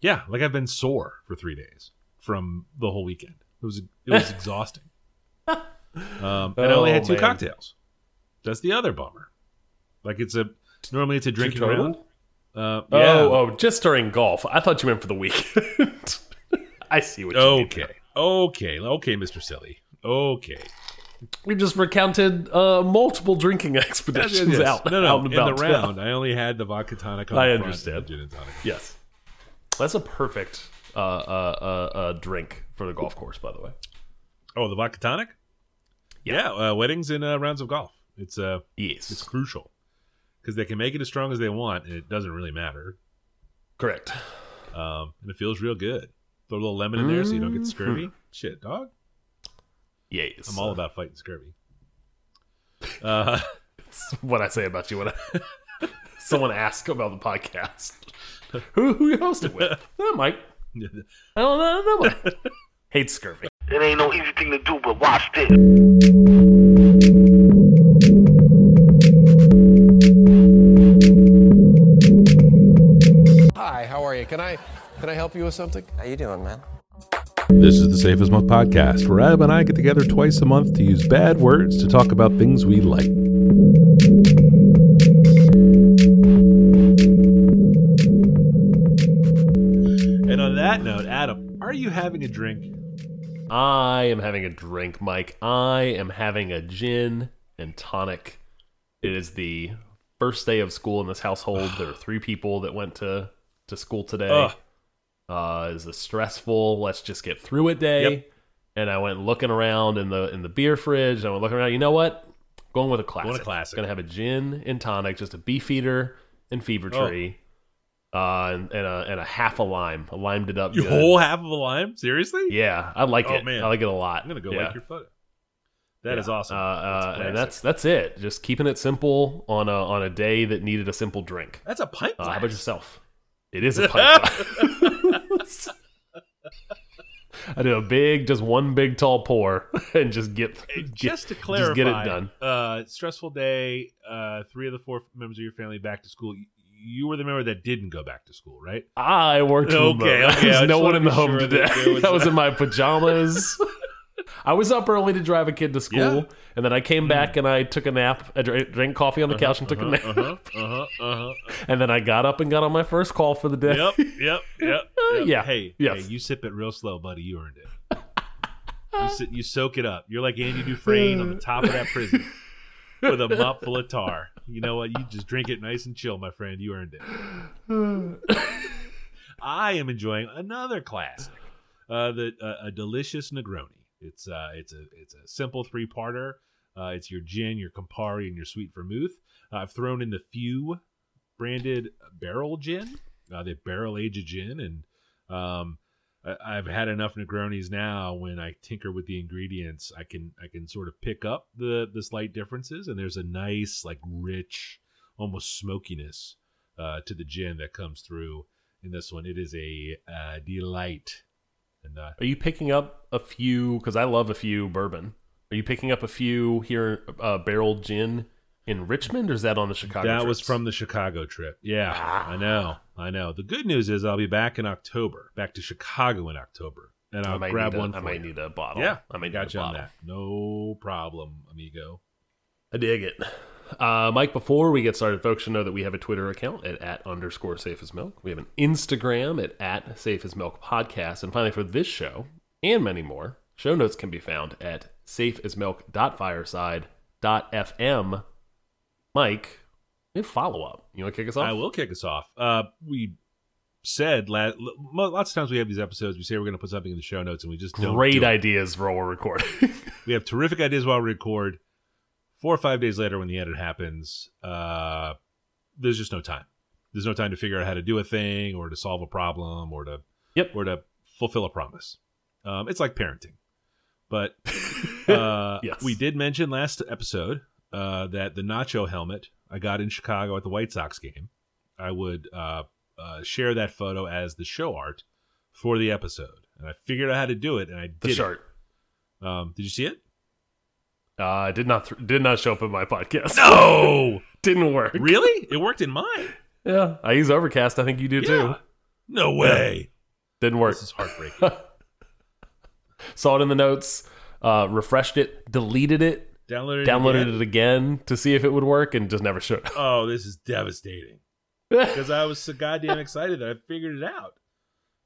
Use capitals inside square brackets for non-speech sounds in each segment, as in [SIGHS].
Yeah, like I've been sore for three days from the whole weekend. It was it was [LAUGHS] exhausting. Um, and I only had Oh, two man. cocktails. That's the other bummer. Like it's a normally it's a drinking round. Uh, Oh, yeah. oh, just during golf. I thought you meant for the weekend. [LAUGHS] I see what you mean. okay, okay, okay, Mister Silly. Okay, We just recounted uh, multiple drinking expeditions yes, yes. out, No, no. out in the about. round, I only had the vodka tonic. On I the understand. and Gin and tonic. Yes. That's a perfect uh, uh, uh, uh, drink for the golf course, by the way. Oh, the vodka tonic. Yeah, uh, weddings and uh, rounds of golf. It's uh, Yes. it's crucial because they can make it as strong as they want, and it doesn't really matter. correct. Um, and it feels real good. Throw a little lemon in there so you don't get Mm-hmm. scurvy. Shit, dog. Yes. I'm all about fighting scurvy. Uh, [LAUGHS] what I say about you when I, [LAUGHS] someone asks about the podcast. [LAUGHS] Who, who you hosted with? [LAUGHS] Eh, Mike. I don't know. Nobody. [LAUGHS] Hates scurvy. It ain't no easy thing to do, but watch this. Hi, how are you? Can I can I help you with something? How you doing, man? This is the Safe as Milk podcast, where Adam and I get together twice a month to use bad words to talk about things we like. Are you having a drink? I am having a drink, Mike. I am having a gin and tonic. It is the first day of school in this household. There are three people that went to to school today. Ugh. Uh, it's a stressful. Let's just get through it day. Yep. And I went looking around in the in the beer fridge. I went looking around. You know what? Going with a classic. classic. Gonna have a gin and tonic, just a Beefeater and fever Oh. Uh, and, and a and a half a lime. I limed it up. You good. whole half of a lime? Seriously? Yeah, I like Oh, it. man. I like it a lot. I'm gonna go yeah. like your photo. That is Yeah. awesome. Uh, uh, and that's that's it. Just keeping it simple on a on a day that needed a simple drink. that's a pint Uh, how about yourself? It is a [LAUGHS] pint. glass. [LAUGHS] I do a big, just one big tall pour, [LAUGHS] and just get, get just to clarify, just get it done. Uh, stressful day. Uh, three of the four members of your family back to school. You- were the member that didn't go back to school, right? I worked Okay, remote. okay, [LAUGHS] There's no one in the home sure that today. there was [LAUGHS] I was in my pajamas. [LAUGHS] I was up early to drive a kid to school, Yeah. and then I came back and I took a nap. I drank, coffee on the couch and took a nap. Uh huh. Uh huh. Uh huh. And then I got up and got on my first call for the day. Yep. Yep. Yep. yep. Yeah, Hey. yes. Hey, you sip it real slow, buddy. You earned it. You, sit, you soak it up. You're like Andy Dufresne on the top of that prison with a mop full of tar. You know what? You just drink it nice and chill, my friend. You earned it. [LAUGHS] I am enjoying another classic, uh, the uh, a delicious Negroni. It's uh, it's a it's a simple three parter. Uh, it's your gin, your Campari, and your sweet vermouth. Uh, I've thrown in the few branded barrel gin. Uh, they barrel age a gin, and um, I've had enough Negronis now. When I tinker with the ingredients, I can I can sort of pick up the the slight differences, and there's a nice like rich, almost smokiness uh, to the gin that comes through in this one. It is a uh, delight. And uh, Are you picking up a few? Because I love a few bourbon. Are you picking up a few here, uh, barrel gin in Richmond, or is that on the Chicago? that was from the Chicago trip. Yeah, I know, I know. The good news is I'll be back in October, back to Chicago in October, and I I'll might grab a- one. I might you. need a bottle. Yeah, I might got need you a on that. No problem, amigo. I dig it. Uh, Mike, before we get started, folks should know that we have a Twitter account at, at underscore safe as milk. We have an Instagram at, at safe as milk podcast. And finally, for this show and many more, show notes can be found at safeasmilk.fireside.fm. Mike, follow up. You want to kick us off? I will kick us off. Uh, we said la- lots of times we have these episodes. We say we're going to put something in the show notes, and we just don't. Great do ideas while we're recording. [LAUGHS] [LAUGHS] We have terrific ideas while we record. Four or five days later, when the edit happens, uh, there's just no time. There's no time to figure out how to do a thing, or to solve a problem, or to Yep. or to fulfill a promise. Um, it's like parenting, but [LAUGHS] uh, Yes. we did mention last episode uh, that the nacho helmet I got in Chicago at the White Sox game. I would uh, uh, share that photo as the show art for the episode, and I figured out how to do it, and I the did. shirt. It. Um, did you see it? Uh, did not did not show up in my podcast. No, [LAUGHS] didn't work. really? It worked in mine. Yeah, I use Overcast. I think you do too. No way. Didn't work. This is heartbreaking. [LAUGHS] Saw it in the notes, uh, refreshed it, deleted it, Downloaded it. downloaded again? it again to see if it would work, and just never showed. [LAUGHS] Oh, this is devastating. Because I was so goddamn excited that I figured it out.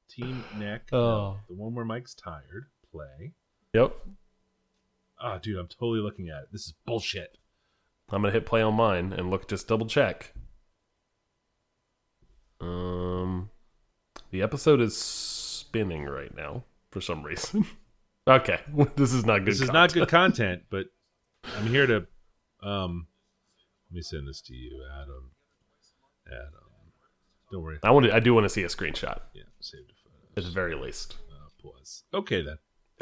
Team neck. Oh. The one where Mike's tired. Play. yep. Oh, dude, I'm totally looking at it. This is bullshit. I'm gonna hit play on mine and look, just double check. Um, the episode is spinning right now for some reason. [LAUGHS] okay, [LAUGHS] this is not good. This is not good content, but I'm here to. Um, let me send this to you, Adam. Adam, don't worry. I want. to- I do want to see a screenshot Yeah, saved a photo. at the very least. Uh, pause. Okay then.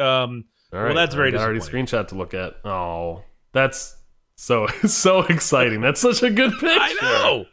Um, All right. well, that's very I already screenshot to look at. Oh, that's so [LAUGHS] so exciting. That's such a good picture. I know.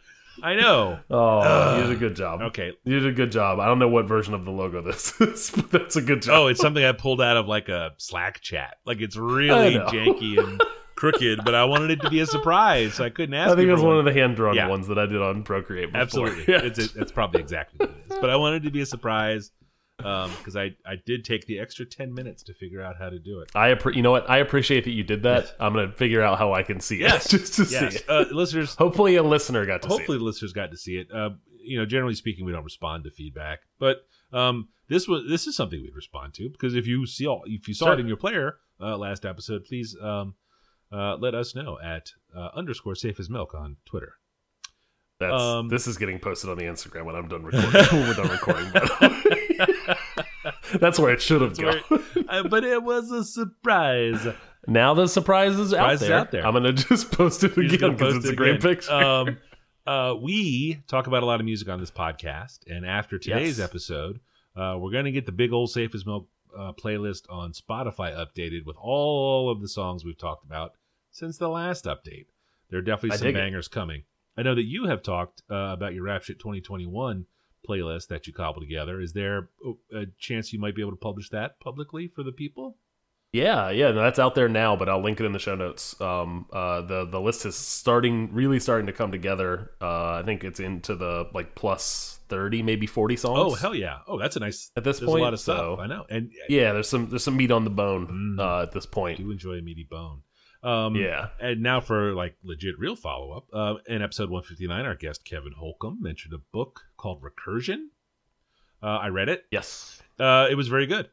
I know. Oh, you did a good job. Okay. You did a good job. I don't know what version of the logo this [LAUGHS] is, but that's a good job. Oh, it's something I pulled out of like a Slack chat. Like it's really janky and [LAUGHS] crooked, but I wanted it to be a surprise, so I couldn't ask. I think it was one of the hand drawn Yeah. ones that I did on Procreate. Before. Absolutely, [LAUGHS] Yeah. it's it's probably exactly what it is. But I wanted it to be a surprise because I I did take the extra ten minutes to figure out how to do it. I appre- you know what? I appreciate that you did that. I'm gonna figure out how I can see it [LAUGHS] just to yes. see it. Uh, listeners. Hopefully, a listener got to Hopefully, listeners got to see it. Uh, you know, generally speaking, we don't respond to feedback, but um, this was this is something we'd respond to because if you see all if you saw Sure. it in your player uh, last episode, please um, uh, let us know at uh, underscore safe as milk on Twitter. That's, um, this is getting posted on the Instagram when I'm done [LAUGHS] recording. when we're done recording, [LAUGHS] that's where it should have gone. uh, but it was a surprise. Now the surprise is Surprise out there. out there. I'm gonna just post it You're again gonna because post it's a it great again. picture. Um, [LAUGHS] uh, we talk about a lot of music on this podcast, and after today's Yes. episode, uh, we're going to get the big old Safe as Milk uh, playlist on Spotify updated with all of the songs we've talked about since the last update. There are definitely I some dig it. bangers coming. I know that you have talked uh, about your Rap Shit 2021 playlist that you cobbled together. Is there a chance you might be able to publish that publicly for the people? Yeah, yeah, no, that's out there now, but I'll link it in the show notes. Um, uh, the the list is starting, really starting to come together. Uh, I think it's into the like plus thirty, maybe forty songs. Oh hell yeah! Oh, that's a nice. At this point, a lot of stuff. so- I know, and yeah. There's some there's some meat on the bone Mm. uh, at this I point. do enjoy a meaty bone. Um, Yeah, And now for like legit real follow up. Uh, in episode 159, our guest Kevin Holcomb mentioned a book called Recursion. Uh, I read it. yes, Uh, it was very good.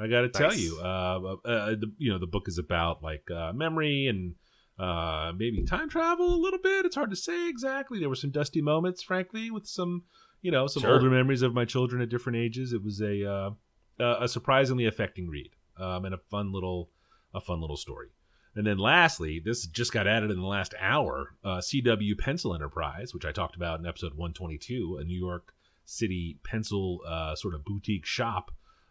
I got to tell you, uh, uh, the, you know, the book is about like uh, memory and uh, maybe time travel a little bit. It's hard to say exactly. There were some dusty moments, frankly, with some, you know, some Sure. older memories of my children at different ages. It was a uh, uh, a surprisingly affecting read um, and a fun little a fun little story. And then lastly, this just got added in the last hour. Uh, CW Pencil Enterprise, which I talked about in episode 122, a New York City pencil uh, sort of boutique shop,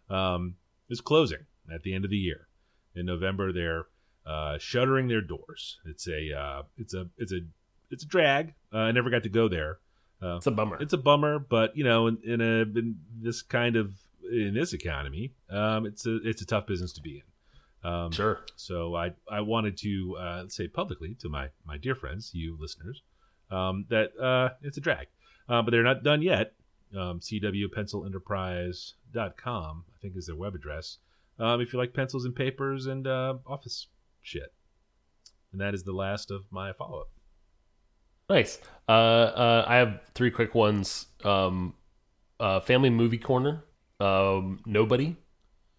um, is closing at the end of the year. In November, they're uh, shuttering their doors. It's a uh, it's a it's a it's a drag. Uh, I never got to go there. Uh, it's a bummer. it's a bummer, but you know, in, in a in this kind of in this economy, um, it's a it's a tough business to be in. Um, sure. so I I wanted to uh, say publicly to my my dear friends, you listeners, um, that uh, it's a drag, but they're not done yet. Um, CWPencilenterprise.com, I think, is their web address. Um, if you like pencils and papers and uh, office shit, and that is the last of my follow up. Nice. Uh, uh, I have three quick ones. Um, uh, Family Movie Corner. Um, Nobody.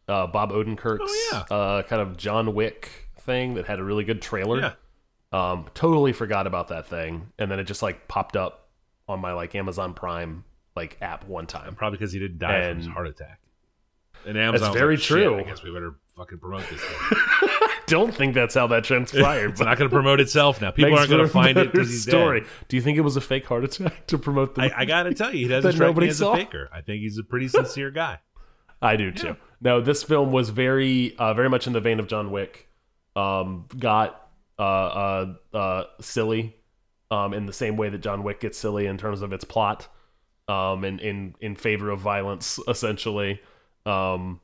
Uh, Bob Odenkirk's Oh, uh, kind of John Wick thing that had a really good trailer. Yeah. Um, totally forgot about that thing, and then it just like popped up on my like Amazon Prime like app one time. Probably because he didn't die from his heart attack. And Amazon was very like, "Shit, true. I guess we better fucking promote this thing. [LAUGHS] Don't think that's how that transpired. it's not going to promote itself now. People aren't going to find it better because he's story. dead. Do you think it was a fake heart attack [LAUGHS] to promote the? I, I got to tell you, he doesn't strike me nobody as saw? a faker. I think he's a pretty [LAUGHS] sincere guy. I do too. No, this film was very, uh, very much in the vein of John Wick. Um, got uh, uh, uh, silly, um, in the same way that John Wick gets silly in terms of its plot, um, in in in favor of violence, essentially. Um,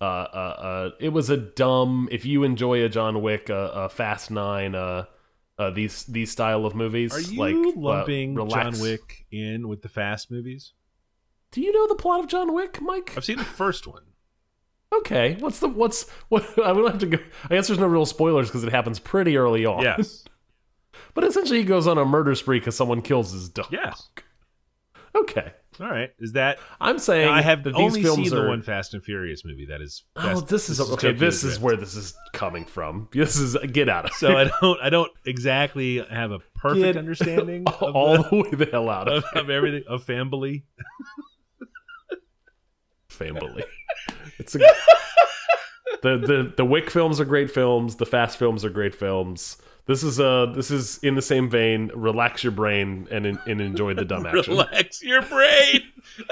uh, uh, uh, it was a dumb. If you enjoy a John Wick, a, a Fast Nine, uh, uh, these these style of movies, Are you like uh, lumping John Wick in with the Fast movies? Do you know the plot of John Wick, Mike? I've seen the first one. Okay, what's the what's what? [LAUGHS] I would have to go. I guess there's no real spoilers because it happens pretty early on. Yes. but essentially, he goes on a murder spree because someone kills his dog. Yes. Okay, All right. Is that? I'm saying I have that only these films seen are. the one Fast and Furious movie. That is. oh, Fast- this is okay. Tokyo This is where this is coming from. [LAUGHS] This is get out of So I don't. I don't exactly have a perfect Get understanding [LAUGHS] of, all the, the [LAUGHS] way the hell out of of, of everything of family. family. It's a, the the the Wick films are great films. The Fast films are great films. This is uh this is in the same vein. Relax your brain and and enjoy the dumb [LAUGHS] action. Relax your brain. [LAUGHS]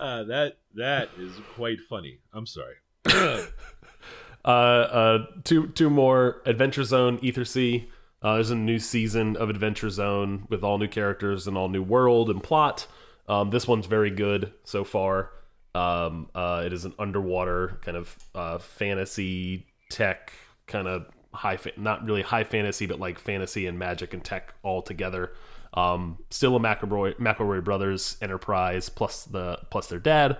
uh, that that is quite funny. I'm sorry. [CLEARS THROAT] Uh, uh, two two more Adventure Zone Ethersea. Uh, there's a new season of Adventure Zone with all new characters and all new world and plot. Um, this one's very good so far. Um, uh, it is an underwater kind of uh, fantasy tech kind of high, fa- not really high fantasy, but like fantasy and magic and tech all together. Um, still a McElroy, McElroy Brothers enterprise plus the plus their dad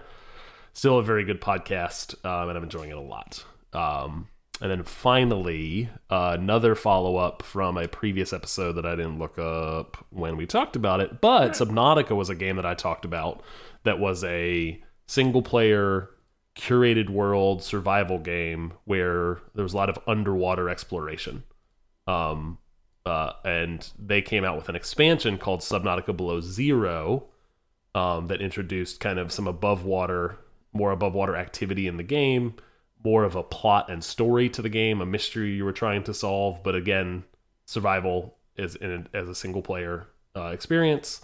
still a very good podcast, um, and I'm enjoying it a lot. Um, and then finally, uh, another follow up from a previous episode that I didn't look up when we talked about it. But Subnautica was a game that I talked about that was a single player curated world survival game where there was a lot of underwater exploration. Um, uh, and they came out with an expansion called Subnautica Below Zero um, that introduced kind of some above water, more above water activity in the game, more of a plot and story to the game, a mystery you were trying to solve. But again, survival is in as a single player uh, experience,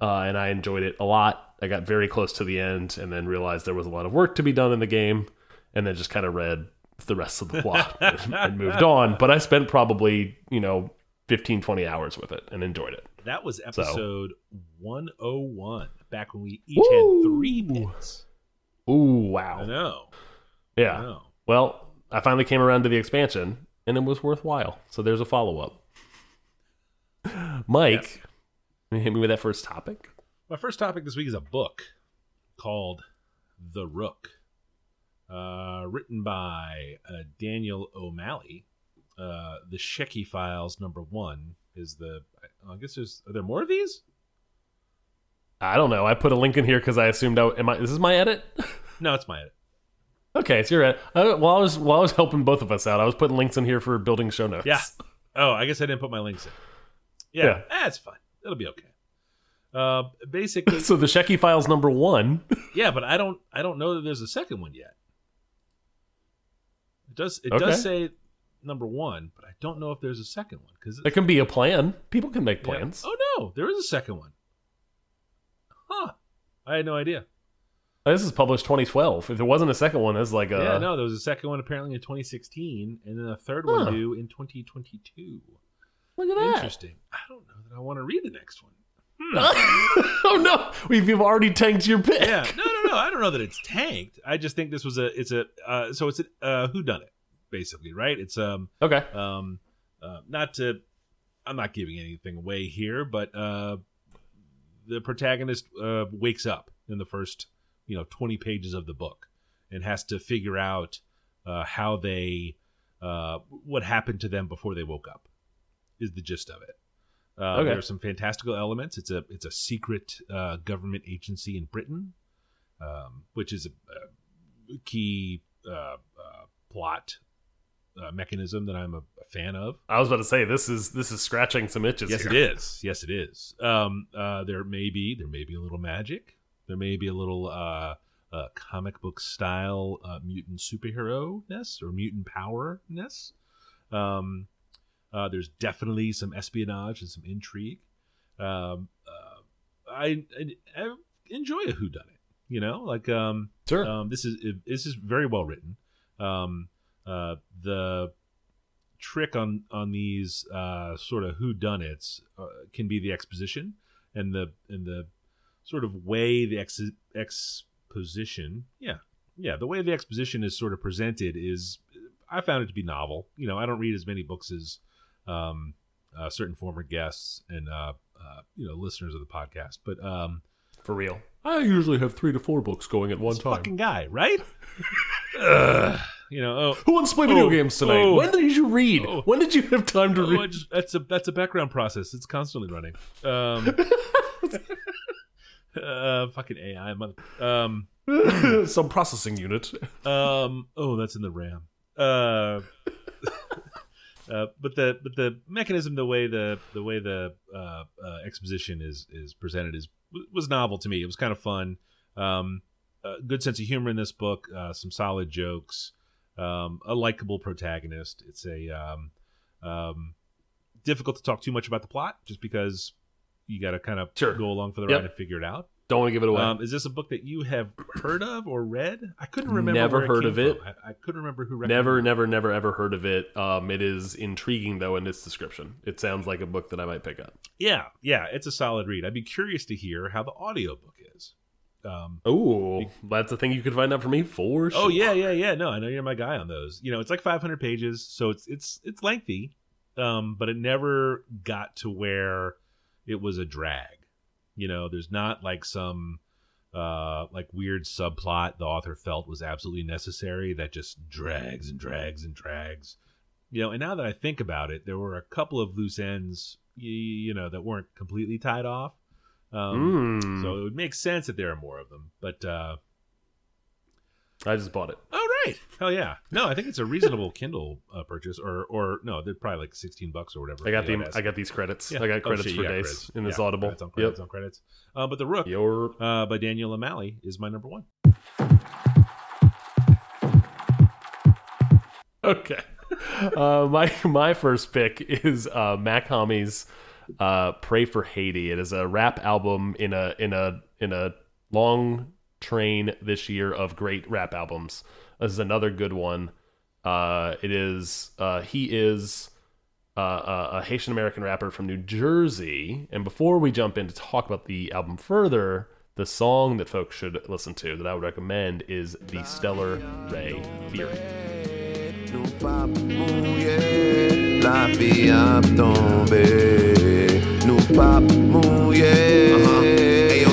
uh, and I enjoyed it a lot. I got very close to the end, and then realized there was a lot of work to be done in the game, and then just kind of read the rest of the plot [LAUGHS] and, and moved on. But I spent probably you know 15, 20 hours with it and enjoyed it. That was episode 101. Back when we each Woo! had three bits. Ooh, wow. I know. Yeah. I know. Well, I finally came around to the expansion, and it was worthwhile. So there's a follow up. [LAUGHS] Mike, can you hit me with that first topic? My first topic this week is a book called The Rook, uh, written by uh, Daniel O'Malley. Uh, the Checquy Files number one is the. I guess there's. Are there more of these? I don't know. I put a link in here because I assumed I am I. This is my edit. [LAUGHS] No, it's my edit. okay, it's your edit. Uh, while I was while I was helping both of us out, I was putting links in here for building show notes. Yeah. Oh, I guess I didn't put my links in. Yeah, Yeah. that's fine. It'll be okay. Uh, [LAUGHS] basically, so the Checquy Files number one. [LAUGHS] yeah, but I don't. I don't know that there's a second one yet. It does. It Okay. does say number one, but I don't know if there's a second one because it can be a plan. People can make plans. Oh no, there is a second one. Huh? I had no idea. This is published 2012. If there wasn't a second one, it's like a yeah, no, there was a second one apparently in 2016, and then a third Huh. one due in 2022. look at that. Interesting. I don't know that I want to read the next one. [LAUGHS] oh no, we've you've already tanked your pick. yeah, no, no, no. I don't know that it's tanked. I just think this was a. It's a. Uh, so it's a uh, who done it, basically, right? It's um Okay. um uh, not to. I'm not giving anything away here, but uh, the protagonist uh, wakes up in the first, you know, 20 pages of the book, and has to figure out uh, how they, uh, what happened to them before they woke up, is the gist of it. Uh, Okay. There are some fantastical elements. It's a it's a secret uh, government agency in Britain, um, which is a, a key uh, uh, plot uh, mechanism that I'm a, a fan of. I was about to say this is this is scratching some itches. Yes, here. it is. Yes, it is. Um, uh, there may be there may be a little magic. There may be a little uh, uh, comic book style uh, mutant superhero ness or mutant power ness. Um, uh, there's definitely some espionage and some intrigue. Um, uh, I, I, I enjoy a whodunit. You know, like um, Sure. um, this is this is very well written. Um, uh, the trick on on these uh, sort of whodunits uh, can be the exposition and the and the sort of way the ex- exposition. Yeah, yeah, the way the exposition is sort of presented is I found it to be novel. You know, I don't read as many books as um, uh, certain former guests and uh, uh, you know listeners of the podcast, but um, For real. I usually have three to four books going at one time. fucking guy, right? [LAUGHS] Ugh, you know, oh, Who wants to play video Oh, games tonight? oh. when did you read? Oh. When did you have time to oh, read? just- that's a that's a background process. It's constantly running. Um, [LAUGHS] uh, fucking AI, mother. Um, [LAUGHS] Some processing unit. Um. Oh, that's in the RAM. Uh. Uh, but the but the mechanism, the way the the way the uh, uh, exposition is is presented is was novel to me. It was kind of fun. Um, a good sense of humor in this book. Uh, some solid jokes. Um, a likable protagonist. It's a um, um, difficult to talk too much about the plot, just because you got to kind of Sure. go along for the Yep. ride and figure it out. Don't want to give it away. Um, is this a book that you have heard of or read? I couldn't remember. Never heard of it. I, I couldn't remember who. never, it. never, never, never, ever heard of it. Um, it is intriguing though in its description. It sounds like a book that I might pick up. Yeah, yeah, it's a solid read. I'd be curious to hear how the audiobook is. Um, Oh, that's a thing you could find out for me for sure. oh yeah, yeah, yeah. No, I know you're my guy on those. You know, it's like 500 pages, so it's it's it's lengthy, um, but it never got to where it was a drag. You know, there's not like some uh like weird subplot the author felt was absolutely necessary that just drags and drags and drags. You know, and now that I think about it, there were a couple of loose ends, you, you know, that weren't completely tied off. Um, Mm. So it would make sense that there are more of them. But uh, I just bought it. oh right, hell yeah. No, I think it's a reasonable Kindle uh, purchase, or or no, they're probably like sixteen bucks or whatever. I got the I got these credits. Yeah. I got Oh, credits shit, for got days credits. in this Yeah, Audible. Credits on credits yep. on credits. Uh, but the Rook Your uh, by Daniel O'Malley is my number one. okay. [LAUGHS] Uh, my my first pick is uh, Mach-Hommy's uh, "Pray for Haiti." It is a rap album in a in a in a long train this year of great rap albums. This is another good one. Uh, it is uh, he is uh, a, a Haitian American rapper from New Jersey. And before we jump in to talk about the album further, the song that folks should listen to that I would recommend is "The Stellar Ray Theory." Uh-huh.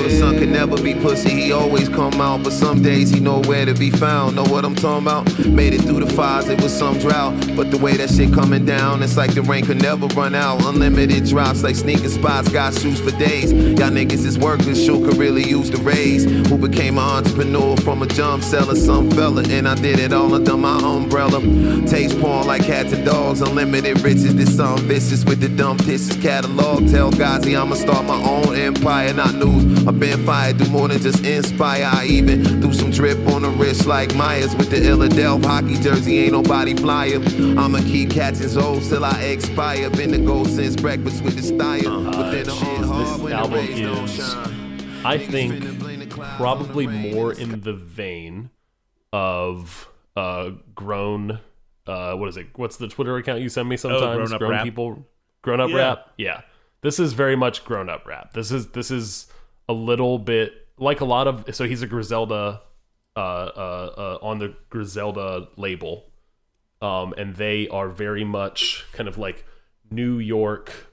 The sun can never be pussy. Always come out, but some days he nowhere to be found. Know what I'm talking about? Made it through the fires, it was some drought. But the way that shit coming down, it's like the rain could never run out. Unlimited drops like sneaker spots, got shoes for days. Y'all niggas is workers, shoe could really use the raise. Who became an entrepreneur from a jump seller, some fella, and I did it all under my umbrella. Taste porn like cats and dogs, unlimited riches. This song vicious with the dumb dishes catalog. Tell Gazi I'ma start my own empire, not news. I've been fired, do more than just inspire. I even do some drip on the wrist like Myers with the Illadelph hockey jersey. Ain't nobody flyer. I'ma keep catching Zoes till I expire. Been the goal since breakfast with the style. but then the hard this when album rays is- I think finna blame the clouds probably on the rain. more in the vein of uh grown uh what is it what's the twitter account you send me sometimes Grown Up Rap? people grown up Yeah. rap yeah this is very much grown up rap this is this is a little bit like a lot of so he's a griselda uh uh, uh on the griselda label um and they are very much kind of like new york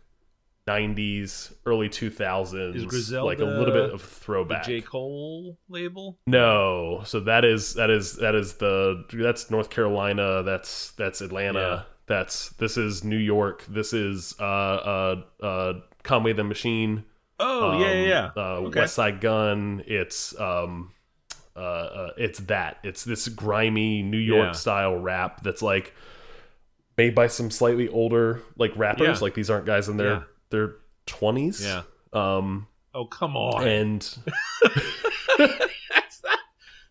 90s early 2000s Is Griselda like a little bit of The throwback J Cole label. no, so that is that is that is the that's North Carolina. That's that's Atlanta. Yeah. That's this is New York. This is uh uh uh Conway the Machine. Oh um, yeah, yeah, yeah. Uh, Okay. Westside Gun. It's um uh, uh it's that. It's this grimy New York Yeah. style rap that's like made by some slightly older like rappers. Yeah. Like these aren't guys in their their twenties. Yeah. Um Oh come on. and [LAUGHS] that's not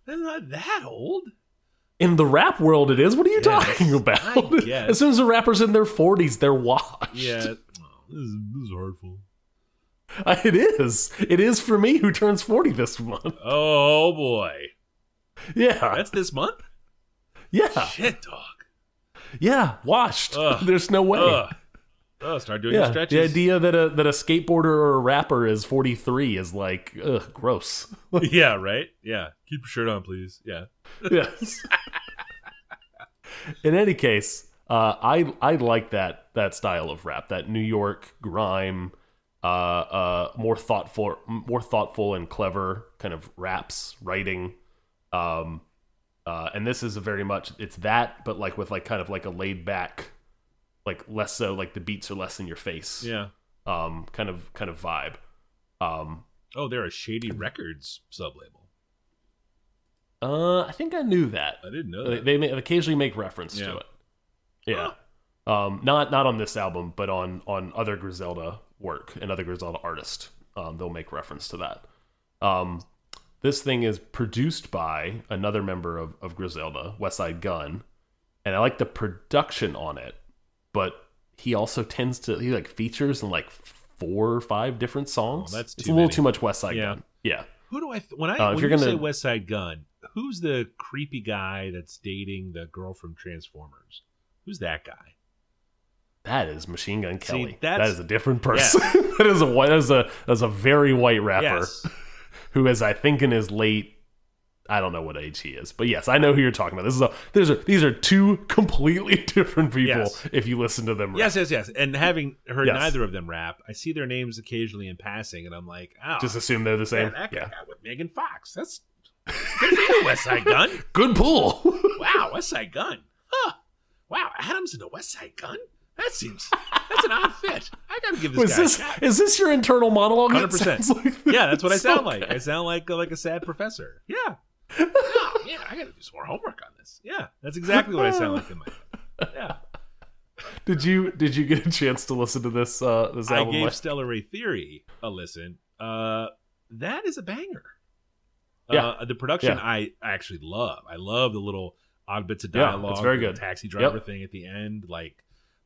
that's not that old. In the rap world, it is. What are you Yes, talking about? [LAUGHS] As soon as the rapper's in their forties, they're washed. Yeah. Oh, this is this is hurtful. [LAUGHS] it is. It is for me who turns forty this month. Oh boy. Yeah, That's this month? yeah, Shit dog. yeah. Washed. Ugh. [LAUGHS] There's no way. Ugh. Oh, start doing Yeah, your the idea that a that a skateboarder or a rapper is 43 is like, ugh, gross. [LAUGHS] yeah, right? Yeah. Keep your shirt on, please. Yeah. yes. In any case, uh, I I like that that style of rap, that New York grime, uh, uh, more thoughtful, more thoughtful and clever kind of raps, writing. Um, uh, and this is a very much it's that, but like with like kind of like a laid back, like less so like the beats are less in your face, Yeah. um, kind of kind of vibe. Um, Oh, they're a Shady Records sublabel. uh, I think I knew that. I didn't know They, that. they may occasionally make reference Yeah. to it. Yeah. Um, not not on this album, but on on other Griselda work another Griselda artist. Um, they'll make reference to that. Um, this thing is produced by another member of, of Griselda, Westside Gun, and I like the production on it, but he also tends to he like features in like four or five different songs. Oh, that's it's a little many. too much Westside Yeah. Gun. Yeah. Who do I th- when I Uh, when you're you gonna- say Westside Gun? Who's the creepy guy that's dating the girl from Transformers? Who's that guy? That is Machine Gun Kelly. that that's- is a different person. [LAUGHS] that is a white. That is a that is a very white rapper Yes. [LAUGHS] who is, I think, in his late. I don't know what age he is, but yes, I know who you're talking about. This is a. These are these are two [LAUGHS] completely different people. Yes. If you listen to them, rap. Yes, yes, yes. And having heard Yes. neither of them rap, I see their names occasionally in passing, and I'm like, oh, just assume they're the yeah, same. that Yeah, guy with Megan Fox. That's good for you, Westside Gun. good pull. Wow, Westside Gun. Huh. Wow, Adams in the Westside Gun. That seems that's an odd fit. I gotta give this Was guy this a shot. is this your internal monologue? 100%. like Yeah, that's what I sound like. Okay. I sound like like a sad professor. Yeah. Oh, [LAUGHS] yeah, I gotta do some more homework on this. Yeah, that's exactly what I sound like in my head. Yeah. Did you did you get a chance to listen to this uh this I gave Mike? Stellar Ray Theory a listen. Uh, that is a banger. Yeah. Uh, the production Yeah. I actually love. I love the little odd bits of dialogue. Yeah, it's very the good. Taxi driver Yep. thing at the end, like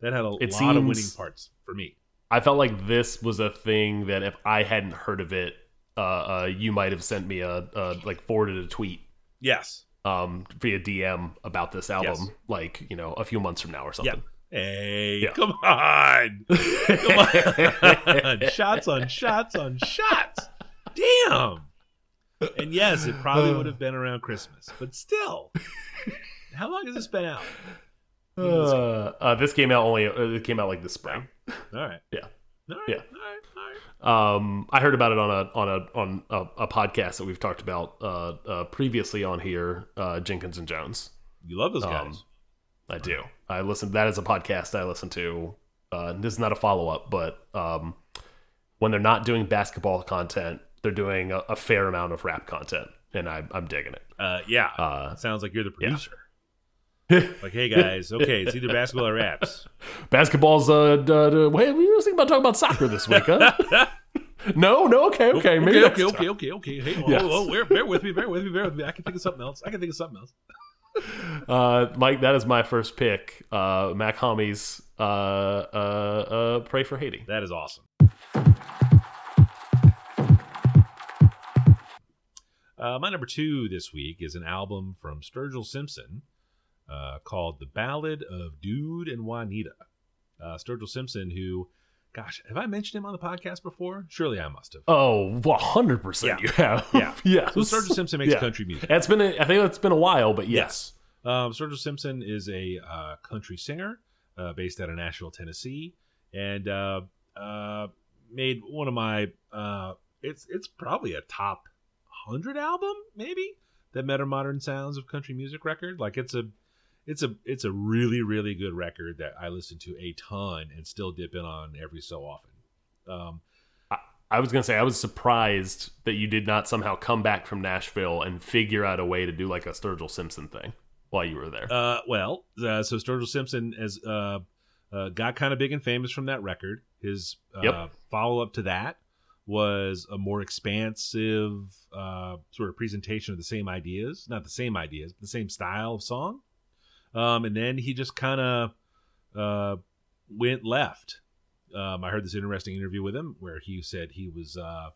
that had a It lot of winning parts for me. I felt like this was a thing that if I hadn't heard of it, uh, uh, you might have sent me a, a like forwarded a tweet Yes. um, via DM about this album, Yes. like you know a few months from now or something. Hey, Yeah. come on. Come on. [LAUGHS] shots on shots on shots. Damn. And yes, it probably would have been around Christmas, but still. How long has this been out? Uh, uh, this came out only. Uh, it came out like this spring. All right. Yeah. All right. Yeah. All right. All right. Um, I heard about it on a on a on a, a podcast that we've talked about uh, uh, previously on here. Uh, Jenkins and Jones. You love those Um, guys. I do. I listen. That is a podcast I listen to. Uh, this is not a follow up, but um, when they're not doing basketball content, they're doing a, a fair amount of rap content, and I, I'm digging it. Uh, yeah. Uh, Sounds like you're the yeah. [LAUGHS] like, hey guys, okay, it's either basketball or raps. Basketball's uh, d- d- wait, we were thinking about talking about soccer this week, huh? [LAUGHS] no, no, okay, okay, maybe okay, okay, okay, okay, okay. Hey, oh, Yes. oh, bear, bear with me, bear with me, bear with me. I can think of something else. I can think of something else. [LAUGHS] Uh, Mike, that is my first pick. Uh, Mach-Hommy's, uh, uh, uh, pray for Haiti. That is awesome. Uh, my number two this week is an album from Sturgill Simpson uh, called "The Ballad of Dude and Juanita." Uh, Sturgill Simpson, who, gosh, have I mentioned him on the podcast before? Surely I must have. Oh, 100% Yeah. you have. [LAUGHS] Yeah. [LAUGHS] yes. So Sturgill Simpson makes Yeah. country music. It's been, a, I think it's been a while, but yes. Um, Sturgill Simpson is a uh, country singer uh, based out of Nashville, Tennessee, and uh, uh, made one of my. Uh, it's it's probably a top hundred album, maybe that Modern Sounds of country music record. Like it's a, it's a it's a really really good record that I listen to a ton and still dip in on every so often. Um, I was gonna say I was surprised that you did not somehow come back from Nashville and figure out a way to do like a Sturgill Simpson thing while you were there. Uh, well, uh, so Sturgill Simpson has uh, uh, got kind of big and famous from that record. His uh, Yep. follow up to that was a more expansive uh, sort of presentation of the same ideas, not the same ideas, but the same style of song. Um, and then he just kind of uh, went left. Um, I heard this interesting interview with him where he said he was uh,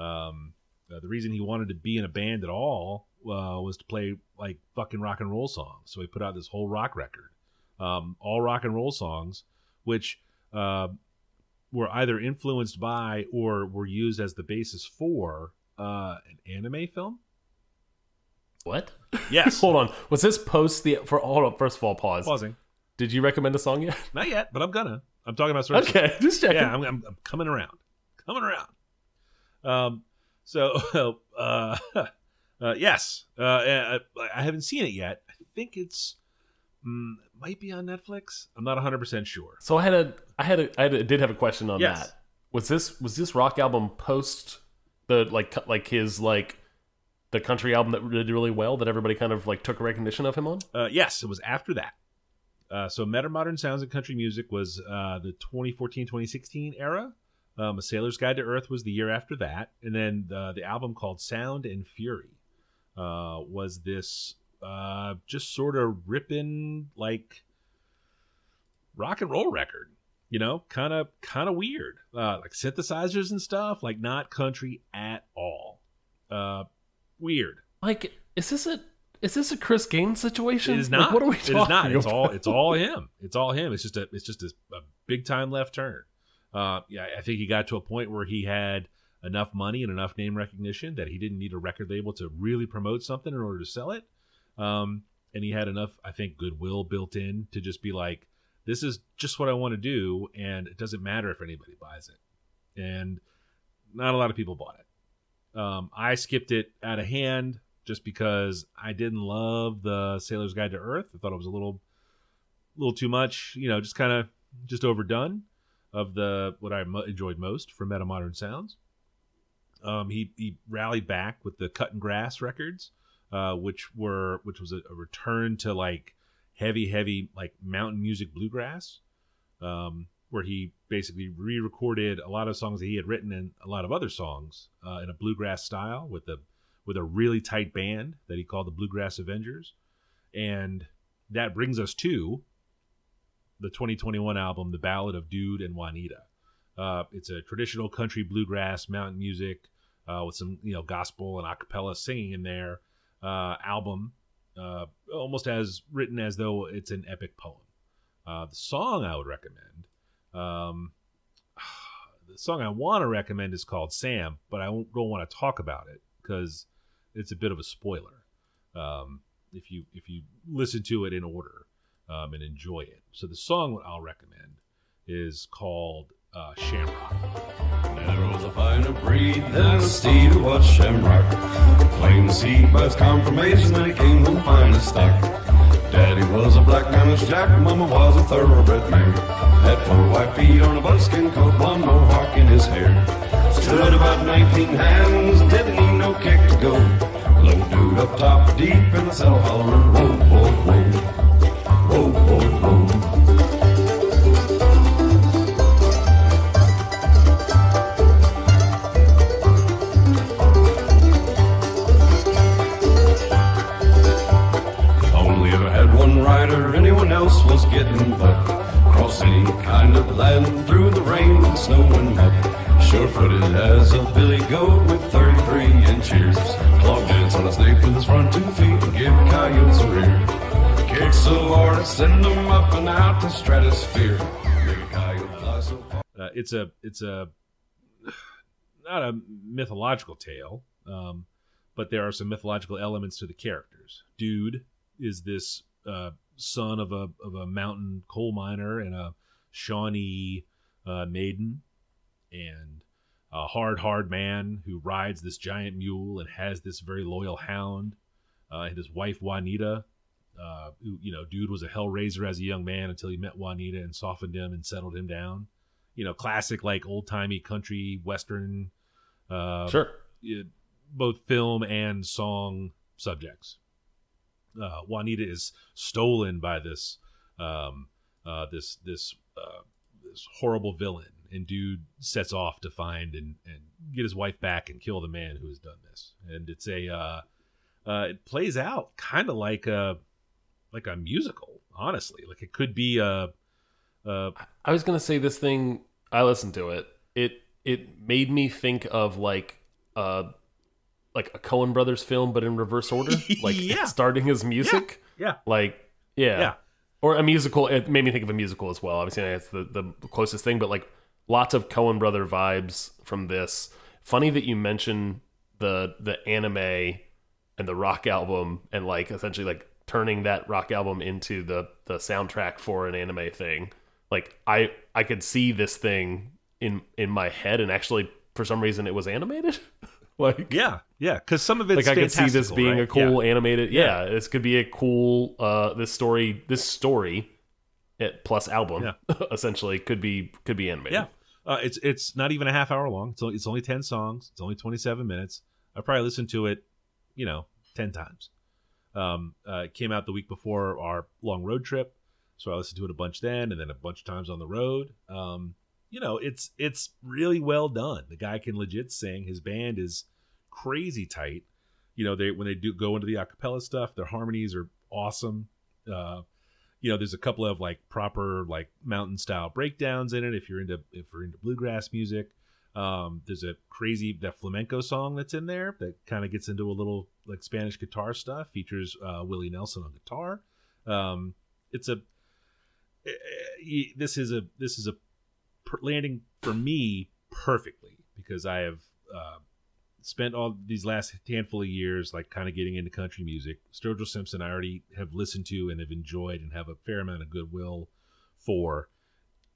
um, uh, the reason he wanted to be in a band at all uh, was to play like fucking rock and roll songs. So he put out this whole rock record, um, all rock and roll songs, which uh, were either influenced by or were used as the basis for uh, an anime film. What? Yes, [LAUGHS] Hold on. Was this post the for hold on, first of all, pause. pausing. Did you recommend a song yet? Not yet, but I'm gonna. I'm talking about Sturgill. Okay, just checking. Yeah, I'm, I'm, I'm coming around. coming around. Um, so [LAUGHS] uh, [LAUGHS] uh, yes, uh, I, I haven't seen it yet. I think it's mm, might be on Netflix. I'm not 100 percent sure. So I had a, I had a, I had a, did have a question on Yes. that. Was this was this rock album post the like like his like the country album that did really well that everybody kind of like took recognition of him on? Uh, yes, it was after that. Uh, so Metamodern Sounds and Country Music was uh, the 2014-2016 era. Um, A Sailor's Guide to Earth was the year after that, and then uh, the album called Sound and Fury uh, was this uh, just sort of ripping like rock and roll record. You know, kind of kind of weird, uh, like synthesizers and stuff, like not country at all. Uh, weird. Like, is this a is this a Chris Gaines situation? It is Like, not. what are we It talking is not. It's all. It's all [LAUGHS] him. It's all him. It's just a. It's just a, a big time left turn. Uh, yeah, I think he got to a point where he had enough money and enough name recognition that he didn't need a record label to really promote something in order to sell it. Um, and he had enough, I think, goodwill built in to just be like, "This is just what I want to do, and it doesn't matter if anybody buys it." And not a lot of people bought it. Um, I skipped it out of hand just because I didn't love the Sailor's Guide to Earth. I thought it was a little, little too much. You know, just kind of just overdone. Of the what I mo- enjoyed most from Metamodern Sounds. Um, he he rallied back with the Cuttin' Grass records, uh, which were which was a, a return to like heavy, heavy like mountain music bluegrass, um, where he basically re-recorded a lot of songs that he had written and a lot of other songs uh, in a bluegrass style with a with a really tight band that he called the Bluegrass Avengers, and that brings us to the 2021 album, The Ballad of Dude and Juanita. Uh, it's a traditional country bluegrass mountain music uh, with some you know gospel and a cappella singing in there. Uh, album uh, almost as written as though it's an epic poem. Uh, the song I would recommend, um, [SIGHS] the song I want to recommend is called Sam, but I don't want to talk about it because it's a bit of a spoiler. Um, if you if you listen to it in order um, and enjoy it, so the song I'll recommend is called uh, Shamrock. There was a finer breed than a steed who was shamrock. Plain seed by its confirmation that he came from finest stock. Daddy was a black managed jack, mama was a thoroughbred mare. Had four white feet on a buckskin coat, one mohawk in his hair. Stood about 19 hands, didn't need no kick to go. Low dude up top, deep in the saddle hollering, whoa, whoa, whoa. Whoa, whoa, whoa. Kind of land through the rain and snow and mud. Sure footed as a billy goat with 33 inches. Clog dance on a snake with his front two feet and give coyotes a rear. Kick so hard, send them up and out the stratosphere. Uh, it's a it's a not a mythological tale, um, but there are some mythological elements to the characters. Dude is this uh, son of a of a mountain coal miner and a Shawnee uh, maiden, and a hard hard man who rides this giant mule and has this very loyal hound. Uh, and his wife Juanita, uh, who you know, dude was a hellraiser as a young man until he met Juanita and softened him and settled him down you know, classic like old timey country western, uh, Sure. uh, both film and song subjects. Uh, Juanita is stolen by this, um, uh, this this uh, this horrible villain, and dude sets off to find and and get his wife back and kill the man who has done this. And it's a uh, uh, it plays out kind of like a like a musical, honestly. Like it could be a. a I was gonna say this thing. I listened to it. It it made me think of like uh like a Coen Brothers film, but in reverse order. [LAUGHS] Like Yeah. starting as music. yeah, Like yeah. Yeah. Or a musical. It made me think of a musical as well. Obviously, it's the the closest thing, but like lots of Coen brother vibes from this. Funny that you mention the the anime and the rock album and like essentially like turning that rock album into the the soundtrack for an anime thing like i i could see this thing in in my head, and actually for some reason it was animated. [LAUGHS] [LAUGHS] like Yeah, yeah, because some of it's like I could see this being right? a cool Yeah. animated. Yeah. this could be a cool. Uh, this story, this story, it, plus album, yeah. [LAUGHS] essentially could be could be animated. Yeah, uh, it's it's not even a half hour long. It's only, it's only ten songs. It's only twenty seven minutes. I probably listened to it, you know, ten times. Um, uh, it came out the week before our long road trip, so I listened to it a bunch then, and then a bunch of times on the road. Um, you know, it's it's really well done. The guy can legit sing. His band is crazy tight. You know, they when they do go into the acapella stuff, their harmonies are awesome. Uh, you know, there's a couple of like proper like mountain style breakdowns in it. If you're into if you're into bluegrass music, um, there's a crazy that flamenco song that's in there that kind of gets into a little like Spanish guitar stuff. Features uh, Willie Nelson on guitar. Um, it's a eh, eh, this is a this is a per- landing for me perfectly because I have uh, spent all these last handful of years like kind of getting into country music. Sturgill Simpson I already have listened to and have enjoyed and have a fair amount of goodwill for.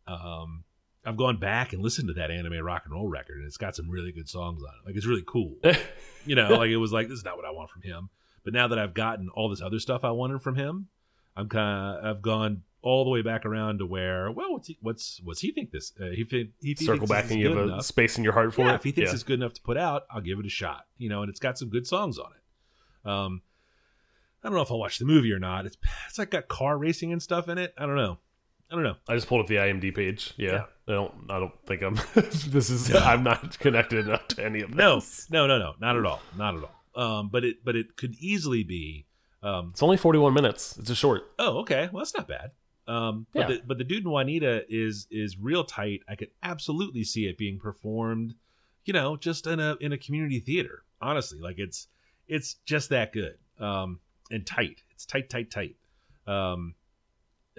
Um, I've gone back and listened to that anime rock and roll record and it's got some really good songs on it. Like it's really cool. [LAUGHS] you know, like it was like this is not what I want from him. But now that I've gotten all this other stuff I wanted from him, I'm kind of I've gone all the way back around to where well what's he, what's what's he think this uh, he, thi- he Circle back and is you good have a enough. space in your heart for yeah, it. if he thinks Yeah. it's good enough to put out, I'll give it a shot. You know, and it's got some good songs on it. Um, I don't know if I'll watch the movie or not. It's it's like got car racing and stuff in it. I don't know. I don't know. I just pulled up the IMDb page. Yeah, Yeah. I don't. I don't think I'm. [LAUGHS] this is. [LAUGHS] I'm not connected enough to any of No, no, no, no, not at all, not at all. Um, but it but it could easily be. Um, It's only 41 minutes. It's a short. oh, okay, well that's not bad. Um, but Yeah. the, but the Dood in Juanita is is real tight. I could absolutely see it being performed, you know, just in a in a community theater. Honestly, like it's it's just that good. Um, and tight. It's tight, tight, tight. Um,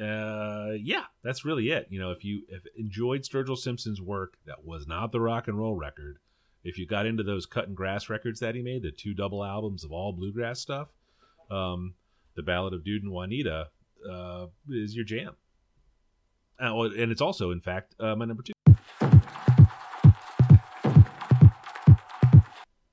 uh, yeah, that's really it. You know, if you if enjoyed Sturgill Simpson's work, that was not the rock and roll record. If you got into those Cuttin' Grass records that he made, the two double albums of all bluegrass stuff, um, the Ballad of Dood and Juanita uh, is your jam. Uh, and it's also, in fact, uh, my number two.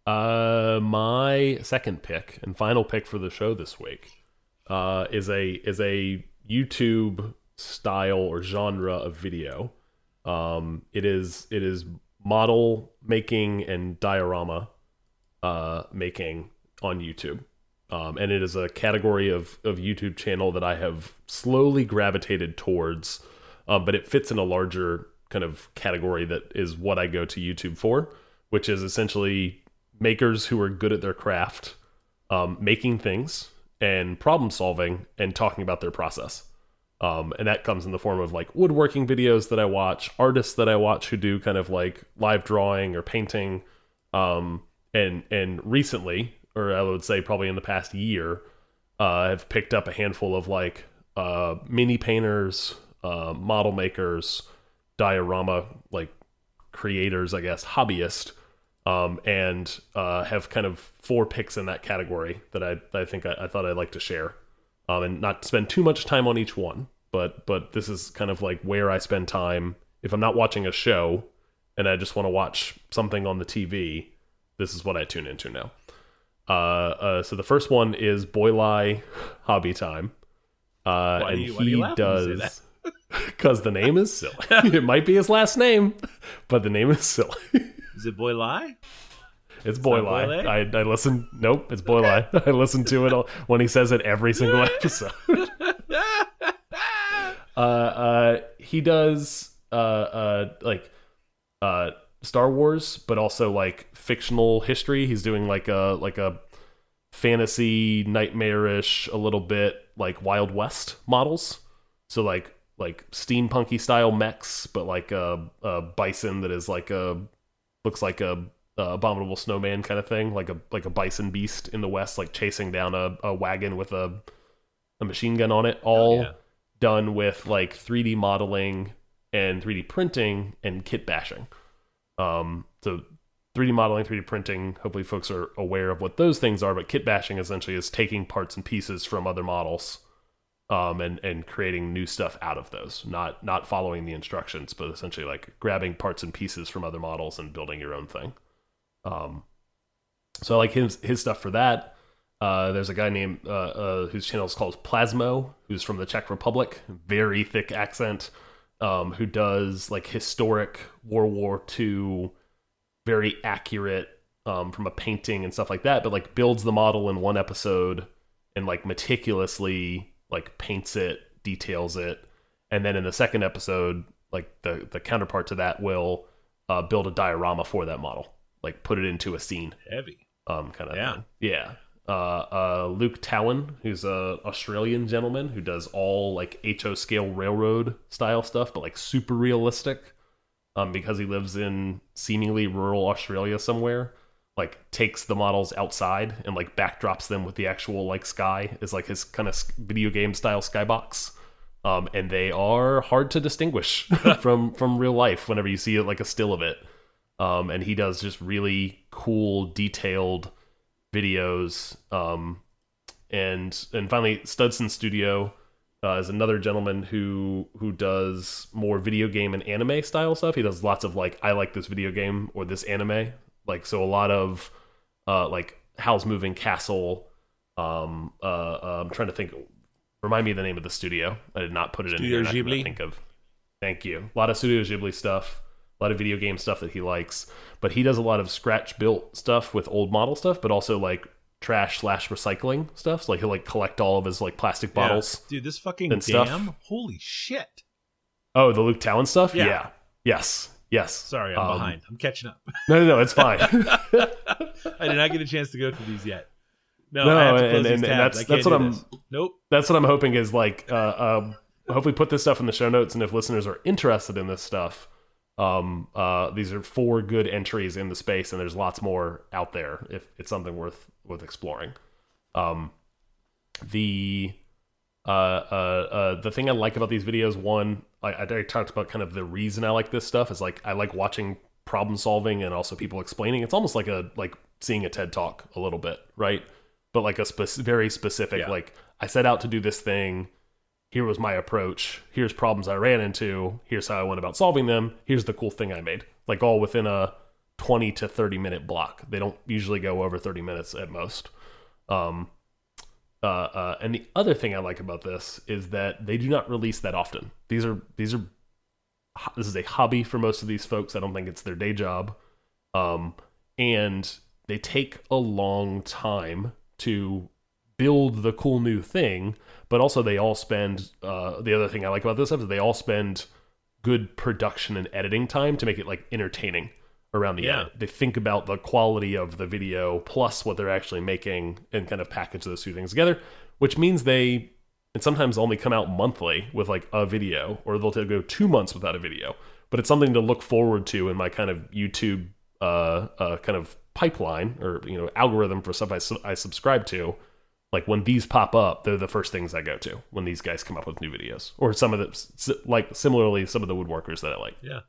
Uh, my second pick and final pick for the show this week uh, is a is a YouTube style or genre of video. Um, it is it is model making and diorama uh, making on YouTube. Um, and it is a category of, of YouTube channel that I have slowly gravitated towards, um, but it fits in a larger kind of category that is what I go to YouTube for, which is essentially makers who are good at their craft, um, making things and problem solving and talking about their process. Um, and that comes in the form of like woodworking videos that I watch, artists that I watch who do kind of like live drawing or painting. Um, and and recently, or I would say probably in the past year, uh, I've picked up a handful of like uh, mini painters, uh, model makers, diorama like creators, I guess, hobbyist, um, and uh, have kind of four picks in that category that I I think I, I thought I'd like to share, um, and not spend too much time on each one, but but this is kind of like where I spend time if I'm not watching a show and I just want to watch something on the TV. This is what I tune into now. Uh, uh, so the first one is Boylai Hobby Time. Uh, and you- do he laugh when you say does because [LAUGHS] [LAUGHS] the name is silly. [LAUGHS] it might be his last name, but the name is silly. Is it Boy Lie? It's Boylai. Boylai? I, I listen. Nope, it's Boylai. I listen to it all, when he says it every single episode. uh, uh, he does uh, uh, like uh, Star Wars, but also like fictional history. He's doing like a like a fantasy, nightmarish, a little bit like Wild West models. So like like steampunky style mechs, but like a, a bison that is like a looks like a, a abominable snowman kind of thing, like a like a bison beast in the west, like chasing down a, a wagon with a a machine gun on it. Oh, All yeah. done with like 3D modeling and 3D printing and kit bashing. Um, so 3D modeling, 3D printing. Hopefully, folks are aware of what those things are. But kit bashing essentially is taking parts and pieces from other models um, and and creating new stuff out of those, not not following the instructions, but essentially like grabbing parts and pieces from other models and building your own thing. Um, so I like his his stuff for that. Uh, there's a guy named uh, uh, whose channel is called Plasmo, who's from the Czech Republic, very thick accent, um, who does like historic World War II, very accurate um, from a painting and stuff like that, but like builds the model in one episode and like meticulously like paints it, details it, and then in the second episode, like the the counterpart to that will uh, build a diorama for that model, like put it into a scene Heavy. um, kind of Yeah. thing. Yeah. Uh, uh, Luke Towan, who's a Australian gentleman who does all like HO scale railroad style stuff, but like super realistic. Um, because he lives in seemingly rural Australia somewhere, like takes the models outside and like backdrops them with the actual like sky is like his kind of video game style skybox. Um, and they are hard to distinguish [LAUGHS] from from real life whenever you see it like a still of it um, and he does just really cool, detailed videos. Um, and and finally, Studson Studio uh, is another gentleman who who does more video game and anime style stuff. He does lots of like I like this video game or this anime. Like so, a lot of uh, like Howl's Moving Castle. Um, uh, uh, I'm trying to think. Remind me of the name of the studio. I did not put it Studio in here. and I cannot Ghibli? Think of. Thank you. A lot of Studio Ghibli stuff. A lot of video game stuff that he likes. But he does a lot of scratch built stuff with old model stuff, but also like trash slash recycling stuff. So like he'll like collect all of his like plastic bottles. Yeah. Dude, this fucking and dam. stuff. Holy shit. Oh, the Luke Towan stuff? Yeah. Yes. Yes. Sorry, I'm Um, behind. I'm catching up. [LAUGHS] No, no, no, it's fine. [LAUGHS] I did not get a chance to go through these yet. No, No, I have to and- and- and that's- that's what I'm- this. Nope. That's what I'm hoping is like uh, um, hopefully put this stuff in the show notes and if listeners are interested in this stuff, um, uh, these are four good entries in the space and there's lots more out there if it's something worth worth exploring. Um, the uh, uh, uh, the thing I like about these videos, one, I, I talked about kind of the reason I like this stuff is like I like watching problem solving and also people explaining. It's almost like a like seeing a TED talk a little bit, right? But like a spec- very specific, Yeah. like I set out to do this thing. Here was my approach. Here's problems I ran into. Here's how I went about solving them. Here's the cool thing I made. Like all within a 20 to 30 minute block. They don't usually go over 30 minutes at most. Um, uh, uh, and the other thing I like about this is that they do not release that often. These are these are this is a hobby for most of these folks. I don't think it's their day job, um, and they take a long time to build the cool new thing. But also, they all spend. Uh, the other thing I like about this stuff is they all spend good production and editing time to make it like entertaining around the Yeah. edit. They think about the quality of the video plus what they're actually making and kind of package those two things together, which means they and sometimes only come out monthly with like a video or they'll go two months without a video. But it's something to look forward to in my kind of YouTube uh, uh, kind of pipeline or you know algorithm for stuff I, su- I subscribe to. Like when these pop up, they're the first things I go to when these guys come up with new videos, or some of the like similarly some of the woodworkers that I like. Yeah.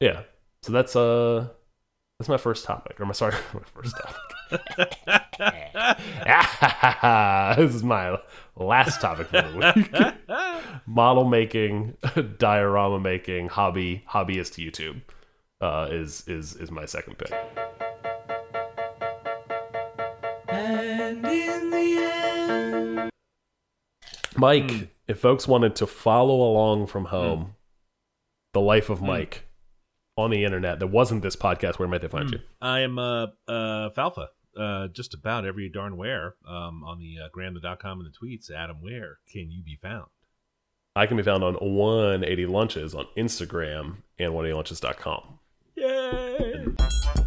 Yeah. So that's uh that's my first topic. Or my sorry, [LAUGHS] my first topic. [LAUGHS] this is my last topic for the week. [LAUGHS] Model making, diorama making, hobby, hobbyist YouTube uh, is is is my second pick. Mike, if folks wanted to follow along from home, the life of Mike on the internet that wasn't this podcast, where might they find you? I am uh, uh, Falfa. Uh, just about every darn where um, on the uh, gram.com and the tweets. Adam, where can you be found? I can be found on 180 Lunches on Instagram and 180lunches.com. Yay!